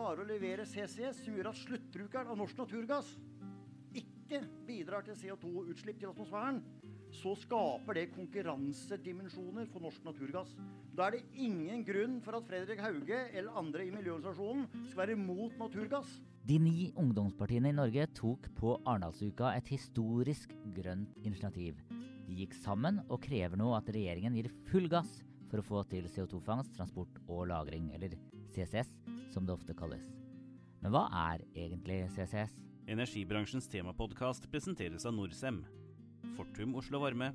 klarer å levere CCS som gjør at sluttbrukeren av norsk naturgass ikke bidrar til CO2-utslipp til atmosfæren, så skaper det konkurransedimensjoner for norsk naturgass. Da er det ingen grunn for at Fredrik Hauge eller andre i miljøorganisasjonen skal være imot naturgass. De ni ungdomspartiene i Norge tok på Arendalsuka et historisk grønt initiativ. De gikk sammen og krever nå at regjeringen gir full gass for å få til CO2-fangst, transport og lagring, eller CCS som det ofte kalles. Men hva er egentlig CCS? Energibransjens temapodkast presenteres av Norcem, Fortum Oslo Varme,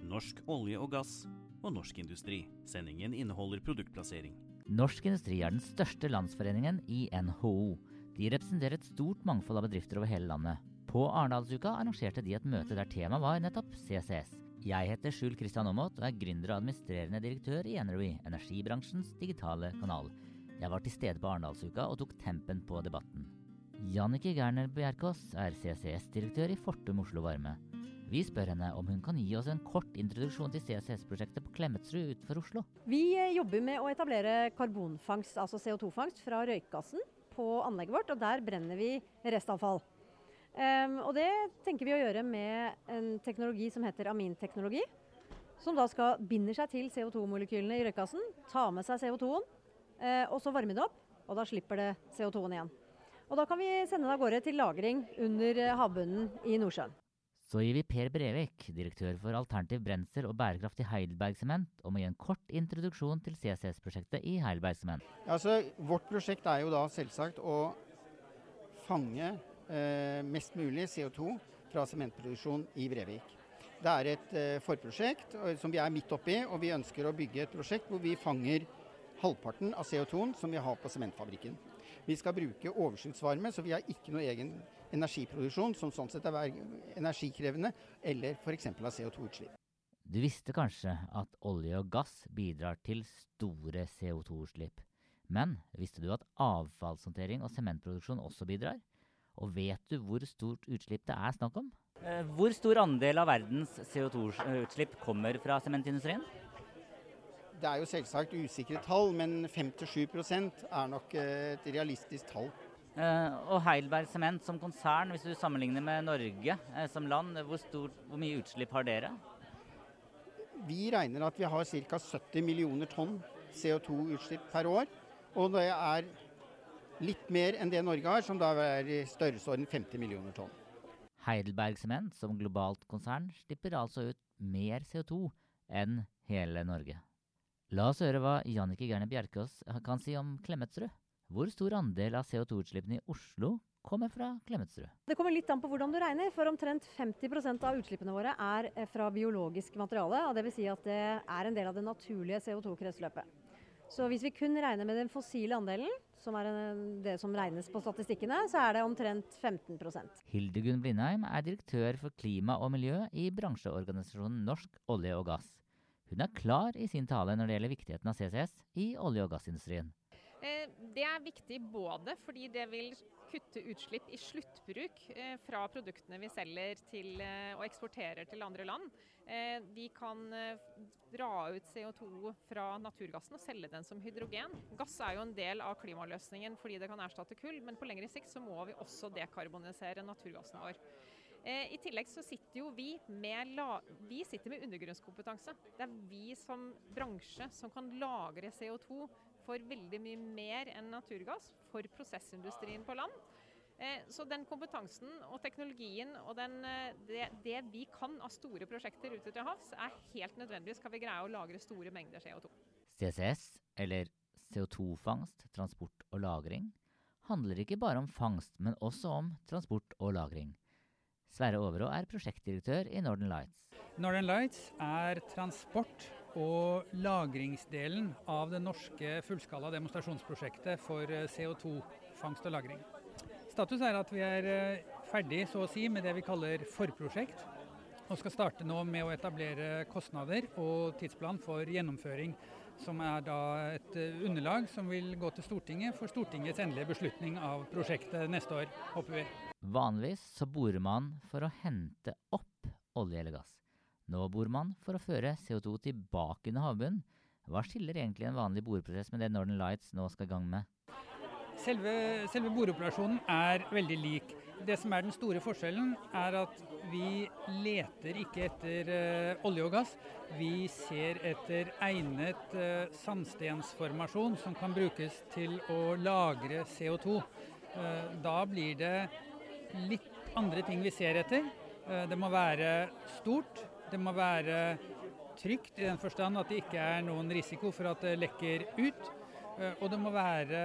Norsk olje og gass og Norsk Industri. Sendingen inneholder produktplassering. Norsk Industri er den største landsforeningen i NHO. De representerer et stort mangfold av bedrifter over hele landet. På Arendalsuka arrangerte de et møte der temaet var nettopp CCS. Jeg heter Skjul Kristian Aamodt og er gründer og administrerende direktør i Energy, energibransjens digitale kanal. Jeg var til stede på Arendalsuka og tok tempen på debatten. Jannike Gerner Bjerkås er CCS-direktør i Fortum Oslo Varme. Vi spør henne om hun kan gi oss en kort introduksjon til CCS-prosjektet på Klemetsrud utenfor Oslo. Vi eh, jobber med å etablere karbonfangst, altså CO2-fangst, fra røykgassen på anlegget vårt, og der brenner vi restavfall. Um, og det tenker vi å gjøre med en teknologi som heter aminteknologi. Som da skal binde seg til CO2-molekylene i røykgassen, ta med seg CO2-en, uh, og så varme det opp. Og da slipper det CO2-en igjen. Og da kan vi sende det av gårde til lagring under uh, havbunnen i Nordsjøen. Så gir vi Per Brevik, direktør for alternativ brensel og bærekraft i Heidelberg Sement, om å gi en kort introduksjon til CCS-prosjektet i Heidelberg Sement. Altså, vårt prosjekt er jo da selvsagt å fange eh, mest mulig CO2 fra sementproduksjon i Brevik. Det er et eh, forprosjekt som vi er midt oppi, og vi ønsker å bygge et prosjekt hvor vi fanger halvparten av CO2-en som vi har på sementfabrikken. Vi skal bruke overskuddsvarme, så vi har ikke noe egen energiproduksjon som sånn sett er energikrevende, eller f.eks. av CO2-utslipp. Du visste kanskje at olje og gass bidrar til store CO2-utslipp. Men visste du at avfallshåndtering og sementproduksjon også bidrar? Og vet du hvor stort utslipp det er snakk om? Eh, hvor stor andel av verdens CO2-utslipp kommer fra sementindustrien? Det er jo selvsagt usikre tall, men 5-7% er nok et realistisk tall. Uh, og Heilberg Sement som konsern, hvis du sammenligner med Norge som land, hvor, stort, hvor, mye utslipp har dere? Vi regner at vi har ca. 70 millioner tonn CO2-utslipp per år. Og det er litt mer enn det Norge har, som da er i størrelsesorden 50 millioner tonn. Heidelberg Sement som globalt konsern slipper altså ut mer CO2 enn hele Norge. La oss høre hva Jannicke Gerne Bjerkås kan si om Klemetsrud. Hvor stor andel av CO2-utslippene i Oslo kommer fra Klemetsrud? Det kommer litt an på hvordan du regner, for omtrent 50% av utslippene våre er eh, fra biologisk materiale. og Dvs. Si at det er en del av det naturlige CO2-kretsløpet. Så hvis vi kun regner med den fossile andelen, som er det som regnes på statistikkene, så er det omtrent 15 Hildegunn Blindheim er direktør for klima og miljø i bransjeorganisasjonen Norsk olje og gass. Hun er klar i sin tale når det gjelder viktigheten av CCS i olje- og gassindustrien. Eh, det er viktig både fordi det vil kutte utslipp i sluttbruk eh, fra produktene vi selger til eh, og eksporterer til andre land. Vi kan dra ut CO2 fra naturgassen og selge den som hydrogen. Gass er jo en del av klimaløsningen fordi det kan erstatte kull, men på lengre sikt så må vi også dekarbonisere naturgassen vår. I tillegg så sitter jo vi med, vi sitter med undergrunnskompetanse. Det er vi som bransje som kan lagre CO2 for veldig mye mer enn naturgass for prosessindustrien på land. Eh, så den kompetansen og teknologien og den, eh, det, det, vi kan av store prosjekter ute til havs, er helt nødvendig skal vi greie å lagre store mengder CO2. CCS, eller CO2-fangst, transport og lagring, handler ikke bare om fangst, men også om transport og lagring. Sverre Overå er prosjektdirektør i Northern Lights. Northern Lights er transport- og lagringsdelen av det norske fullskala demonstrasjonsprosjektet for eh, CO2-fangst og -lagring. Status er at vi er eh, ferdig så å si, med det vi kaller forprosjekt, og skal starte nå med å etablere kostnader og tidsplan for gjennomføring som er da et eh, underlag som vil gå til Stortinget for Stortingets endelige beslutning av prosjektet neste år, håper vi. Vanligvis så borer man for å hente opp olje eller gass. Nå borer man for å føre CO2 tilbake under havbunnen. Hva skiller egentlig en vanlig boreprosess med det Northern Lights nå skal i gang med? Selve, selve boreoperasjonen er veldig lik. Det som er den store forskjellen, er at vi leter ikke etter uh, olje og gass. Vi ser etter egnet uh, sandstensformasjon som kan brukes til å lagre CO2. Uh, da blir det litt andre ting vi ser etter. det må være stort, det må være trygt i den forstand at det ikke er noen risiko for at det lekker ut. Og det må være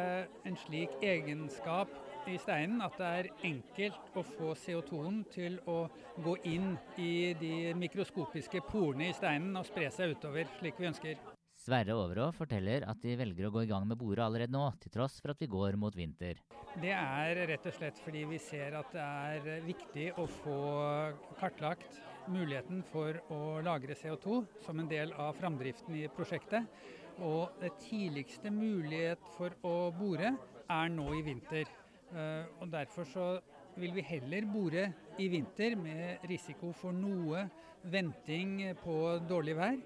en slik egenskap i steinen at det er enkelt å få CO2-en til å gå inn i de mikroskopiske porene i steinen og spre seg utover, slik vi ønsker. Sverre Overå forteller at de velger å gå i gang med boret allerede nå, til tross for at vi går mot vinter. Det er rett og slett fordi vi ser at det er viktig å få kartlagt muligheten for å lagre CO2 som en del av framdriften i prosjektet. Og det tidligste mulighet for å bore er nå i vinter. Eh, og Derfor så vil vi heller bore i vinter med risiko for noe venting på dårlig vær,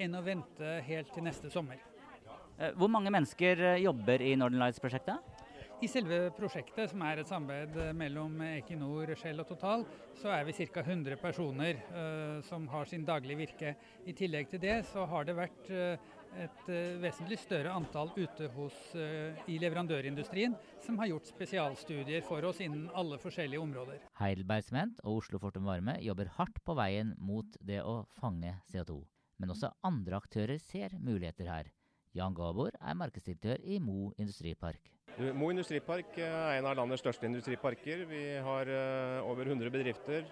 enn å vente helt til neste sommer. Eh, hvor mange mennesker eh, jobber i Northern Lights-prosjektet? I selve prosjektet, som er et samarbeid mellom Equinor, Shell og Total, så er vi ca. 100 personer uh, som har sin daglige virke. I tillegg til det så har det vært uh, et uh, vesentlig større antall ute hos, i leverandørindustrien som har gjort spesialstudier for oss innen alle forskjellige områder. Heidelberg Sement og Oslo Fortum Varme jobber hardt på veien mot det å fange CO2. Men også andre aktører ser muligheter her. Jan Gabor er markedsdirektør i Mo industripark. Mo industripark eh, er en av landets største industriparker. Vi har over 100 bedrifter,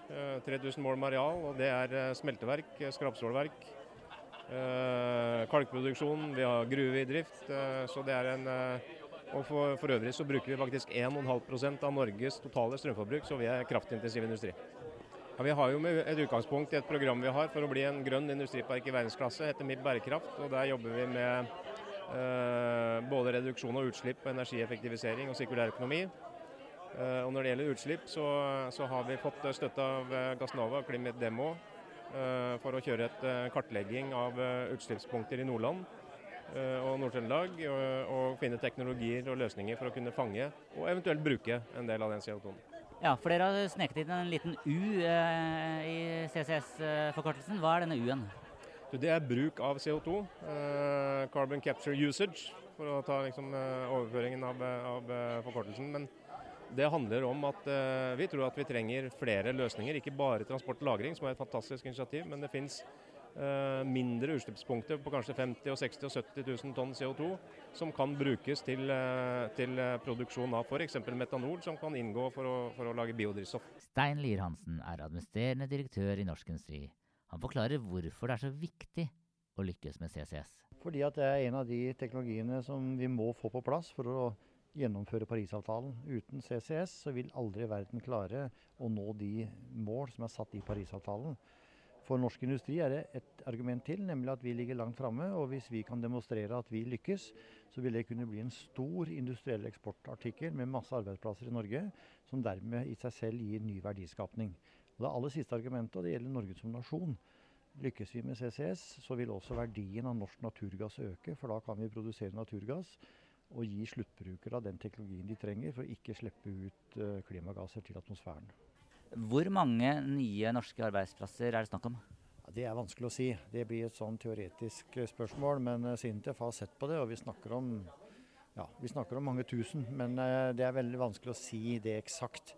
3000 mål med areal. og Det er smelteverk, skrapstålverk, Eh, kalkproduksjon, vi har gruve i drift. Eh, så det er en eh, og for, for, øvrig så bruker vi faktisk 1,5 av Norges totale strømforbruk, så vi er kraftintensiv industri. Ja, vi har jo med et utgangspunkt i et program vi har for å bli en grønn industripark i verdensklasse, heter MIB bærekraft. og Der jobber vi med eh, både reduksjon av utslipp, energieffektivisering og sirkulær økonomi. Eh, og når det gjelder utslipp, så, så har vi fått støtte av Gassnova, Climate Demo, Eh, for å kjøre et eh, kartlegging av eh, utslippspunkter i Nordland og Nord-Trøndelag. Og finne teknologier og løsninger for å kunne fange og eventuelt bruke en del av den CO2-en. Ja, for dere har sneket inn en liten U i CCS-forkortelsen. Hva er denne U-en? Det er bruk av CO2. carbon capture usage, for å ta liksom, overføringen av, av forkortelsen. Men det handler om at vi tror at vi trenger flere løsninger. Ikke bare transport og lagring, som er et fantastisk initiativ, men det finnes uh, mindre utslippspunkter på kanskje 50 og 60 og 70 000 tonn CO2 som kan brukes til, til produksjon av f.eks. metanol, som kan inngå for å, for å lage biodrivstoff. Stein Lier-Hansen er administrerende direktør i Norsk Industri. Han forklarer hvorfor det er så viktig å lykkes med CCS. Fordi at det er en av de teknologiene som vi må få på plass for å gjennomføre Parisavtalen. Uten CCS så vil aldri verden klare å nå de mål som er satt i Parisavtalen. For norsk industri er det et argument til, nemlig at vi ligger langt framme. Og hvis vi kan demonstrere at vi lykkes, så vil det kunne bli en stor industriell eksportartikkel med masse arbeidsplasser i Norge, som dermed i seg selv gir ny verdiskapning. Og det aller siste argumentet, og det gjelder Norge som nasjon. Lykkes vi med CCS, så vil også verdien av norsk naturgass øke, for da kan vi produsere naturgass og gi sluttbrukere av den teknologien de trenger for å ikke slippe ut uh, klimagasser til atmosfæren. Hvor mange nye norske arbeidsplasser er det snakk om? Ja, det er vanskelig å si. Det blir et sånn teoretisk eh, spørsmål. Men uh, Sintef har sett på det, og vi snakker om, ja, vi snakker om mange tusen. Men det er veldig vanskelig å si det eksakt.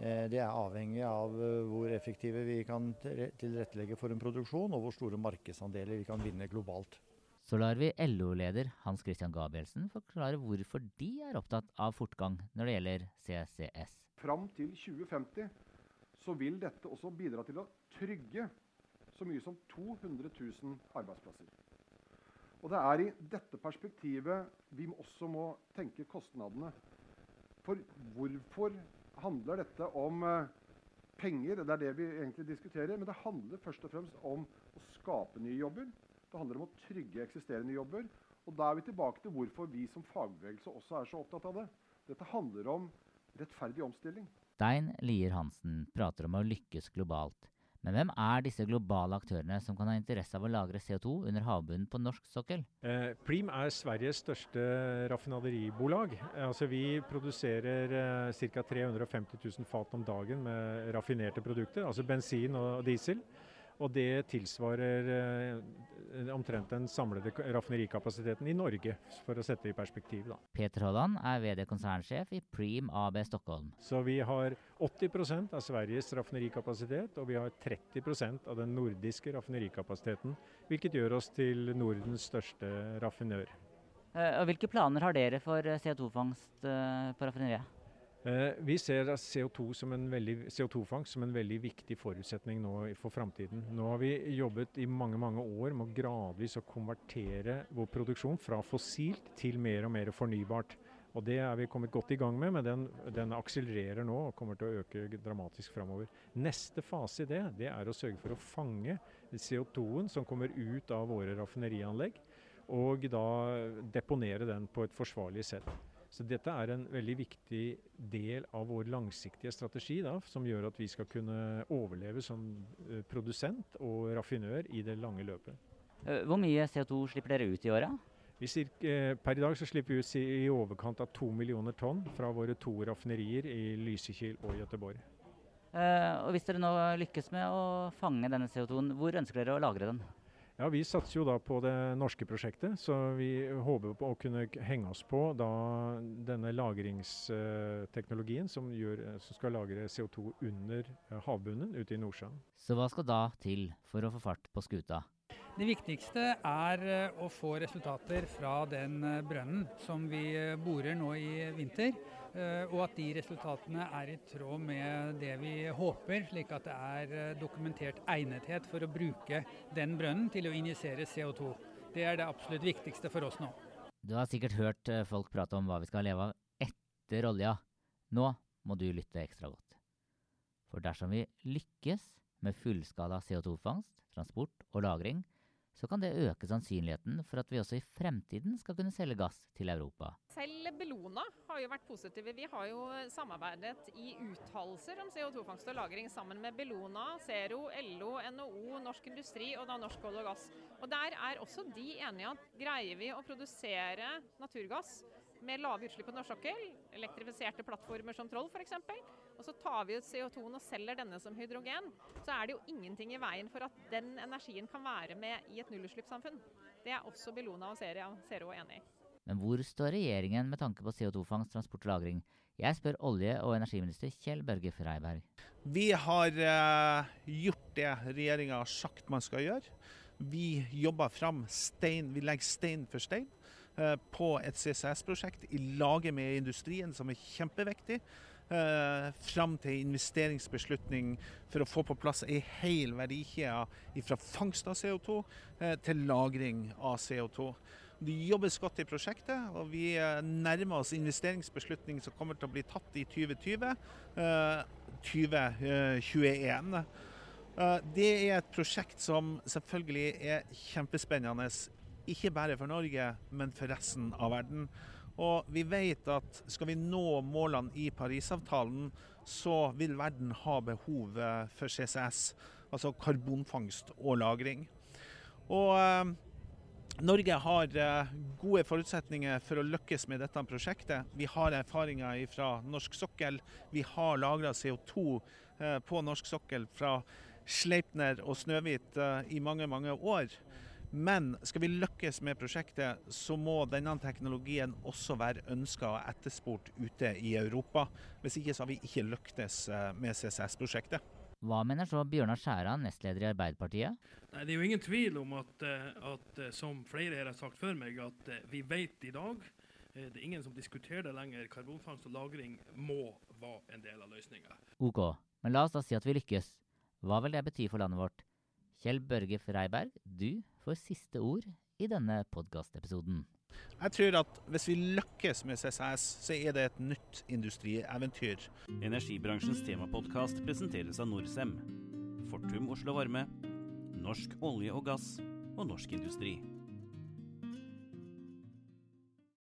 Det er avhengig av hvor effektive vi kan tilrettelegge for en produksjon, og hvor store markedsandeler vi kan vinne globalt. Så lar vi LO-leder Hans Christian Gabrielsen forklare hvorfor de er opptatt av fortgang når det gjelder CCS. Fram til 2050 så vil dette også bidra til å trygge så mye som 200 000 arbeidsplasser. Og Det er i dette perspektivet vi også må tenke kostnadene. For hvorfor handler dette om eh, penger? Det er det vi egentlig diskuterer. Men det handler først og fremst om å skape nye jobber. Det handler om å trygge eksisterende jobber. Og da er vi tilbake til hvorfor vi som fagbevegelse også er så opptatt av det. Dette handler om rettferdig omstilling. Stein Lier Hansen prater om å lykkes globalt. Men hvem er disse globale aktørene som kan ha interesse av å lagre CO2 under havbunnen på norsk sokkel? Eh, Prim er Sveriges største raffinaderibolag. Altså vi produserer eh, ca. 350 000 fat om dagen med raffinerte produkter, altså bensin og diesel. Og det tilsvarer eh, omtrent den samlede raffinerikapasiteten i Norge, for å sette det i perspektiv. Da. Peter Holland er VD-konsernsjef i Preem AB Stockholm. Så vi har 80% av Sveriges raffinerikapasitet, og vi har 30% av den nordiske raffinerikapasiteten. Hvilket gjør oss til Nordens største raffinør. Eh, og hvilke planer har dere for eh, CO2-fangst eh, på raffineriet? Eh, vi ser CO2-fangst som, CO2 som, en veldig viktig forutsetning nå for framtiden. Nå har vi jobbet i mange mange år med å gradvis å konvertere vår produksjon fra fossilt til mer og mer fornybart. Og Det er vi kommet godt i gang med, men den, den akselererer nå og kommer til å øke dramatisk framover. Neste fase i det, det er å sørge for å fange CO2-en som kommer ut av våre raffinerianlegg, og da deponere den på et forsvarlig sett. Så dette er en veldig viktig del av vår langsiktige strategi, da, som gjør at vi skal kunne overleve som eh, produsent og raffinør i det lange løpet. Eh, hvor mye CO2 slipper dere ut i året? Eh, per i dag så slipper vi ut i overkant av to millioner tonn fra våre to raffinerier i Lysekil og Gøteborg. Og Hvis dere nå lykkes med å fange denne CO2-en, hvor ønsker dere å lagre den? Ja, Vi satser jo da på det norske prosjektet, så vi håper på å kunne henge oss på da denne lagringsteknologien som, gjør, som skal lagre CO2 under eh, havbunnen ute i Nordsjøen. Så hva skal da til for å få fart på skuta? Det viktigste er eh, å få resultater fra den eh, brønnen som vi borer nå i vinter. Eh, og at de resultatene er i tråd med det vi håper, slik at det er eh, dokumentert egnethet for å bruke den brønnen til å injisere CO2. Det er det absolutt viktigste for oss nå. Du har sikkert hørt eh, folk prate om hva vi skal leve av etter olja. Nå må du lytte ekstra godt. For dersom vi lykkes med fullskala CO2-fangst, transport og lagring, så kan det øke sannsynligheten for at vi også i fremtiden skal kunne selge gass til Europa. Selv Bellona har jo vært positive. Vi har jo samarbeidet i uttalelser om CO2-fangst og -lagring sammen med Bellona, Zero, LO, NHO, Norsk Industri og da Norsk olje og gass. Og Der er også de enige at greier vi å produsere naturgass med lave utslipp på norsk sokkel, elektrifiserte plattformer som Troll f.eks., og så tar vi ut CO2-en og selger denne som hydrogen, så er det jo ingenting i veien for at den energien kan være med i et nullutslippssamfunn. Det er også Bellona og Zero enig i. Men hvor står regjeringen med tanke på CO2-fangst, transport og lagring? Jeg spør olje- og energiminister Kjell Børge Freiberg. Vi har eh, gjort det regjeringa har sagt man skal gjøre. Vi jobber fram stein, vi legger stein for stein. Eh, på et CCS-prosjekt i laget med industrien, som er kjempeviktig. Uh, fram til investeringsbeslutning for å få på plass ei hel verdikjede fra fangst av CO2 uh, eh, til lagring av CO2. Det jobbes godt i prosjektet, og vi nærmer oss investeringsbeslutning som kommer til å bli tatt i 2020. 2021. Det er et prosjekt som selvfølgelig er kjempespennende ikke bare for Norge, men for resten av verden. Og vi vet at skal vi nå målene i Parisavtalen, så vil verden ha behov eh, for CCS, altså karbonfangst og -lagring. Og eh, Norge har eh, gode forutsetninger for å lykkes med dette prosjektet. Vi har erfaringer fra norsk sokkel. Vi har lagra CO2 eh, på norsk sokkel fra Sleipner og Snøhvit eh, i mange, mange år. Men skal vi lykkes med prosjektet, så må denne teknologien også være ønska og etterspurt ute i Europa. Hvis ikke så har vi ikke lyktes eh, med CCS-prosjektet. Hva mener så Bjørnar Skjæran, nestleder i Arbeiderpartiet? Nei, Det er jo ingen tvil om at, eh, at, eh, som flere her har sagt før meg, at vi vet i dag det er ingen som diskuterer det lenger. Karbonfangst og -lagring må være en del av løsninga. Ok, men la oss da si at vi lykkes. Hva vil det bety for landet vårt? Kjell Børge Freiberg, du får siste ord i denne podkastepisoden. Jeg tror at hvis vi lykkes med CCS, så er det et nytt industrieventyr. Energibransjens temapodkast presenteres av Norcem. Fortum Oslo Varme, Norsk olje og gass og Norsk Industri.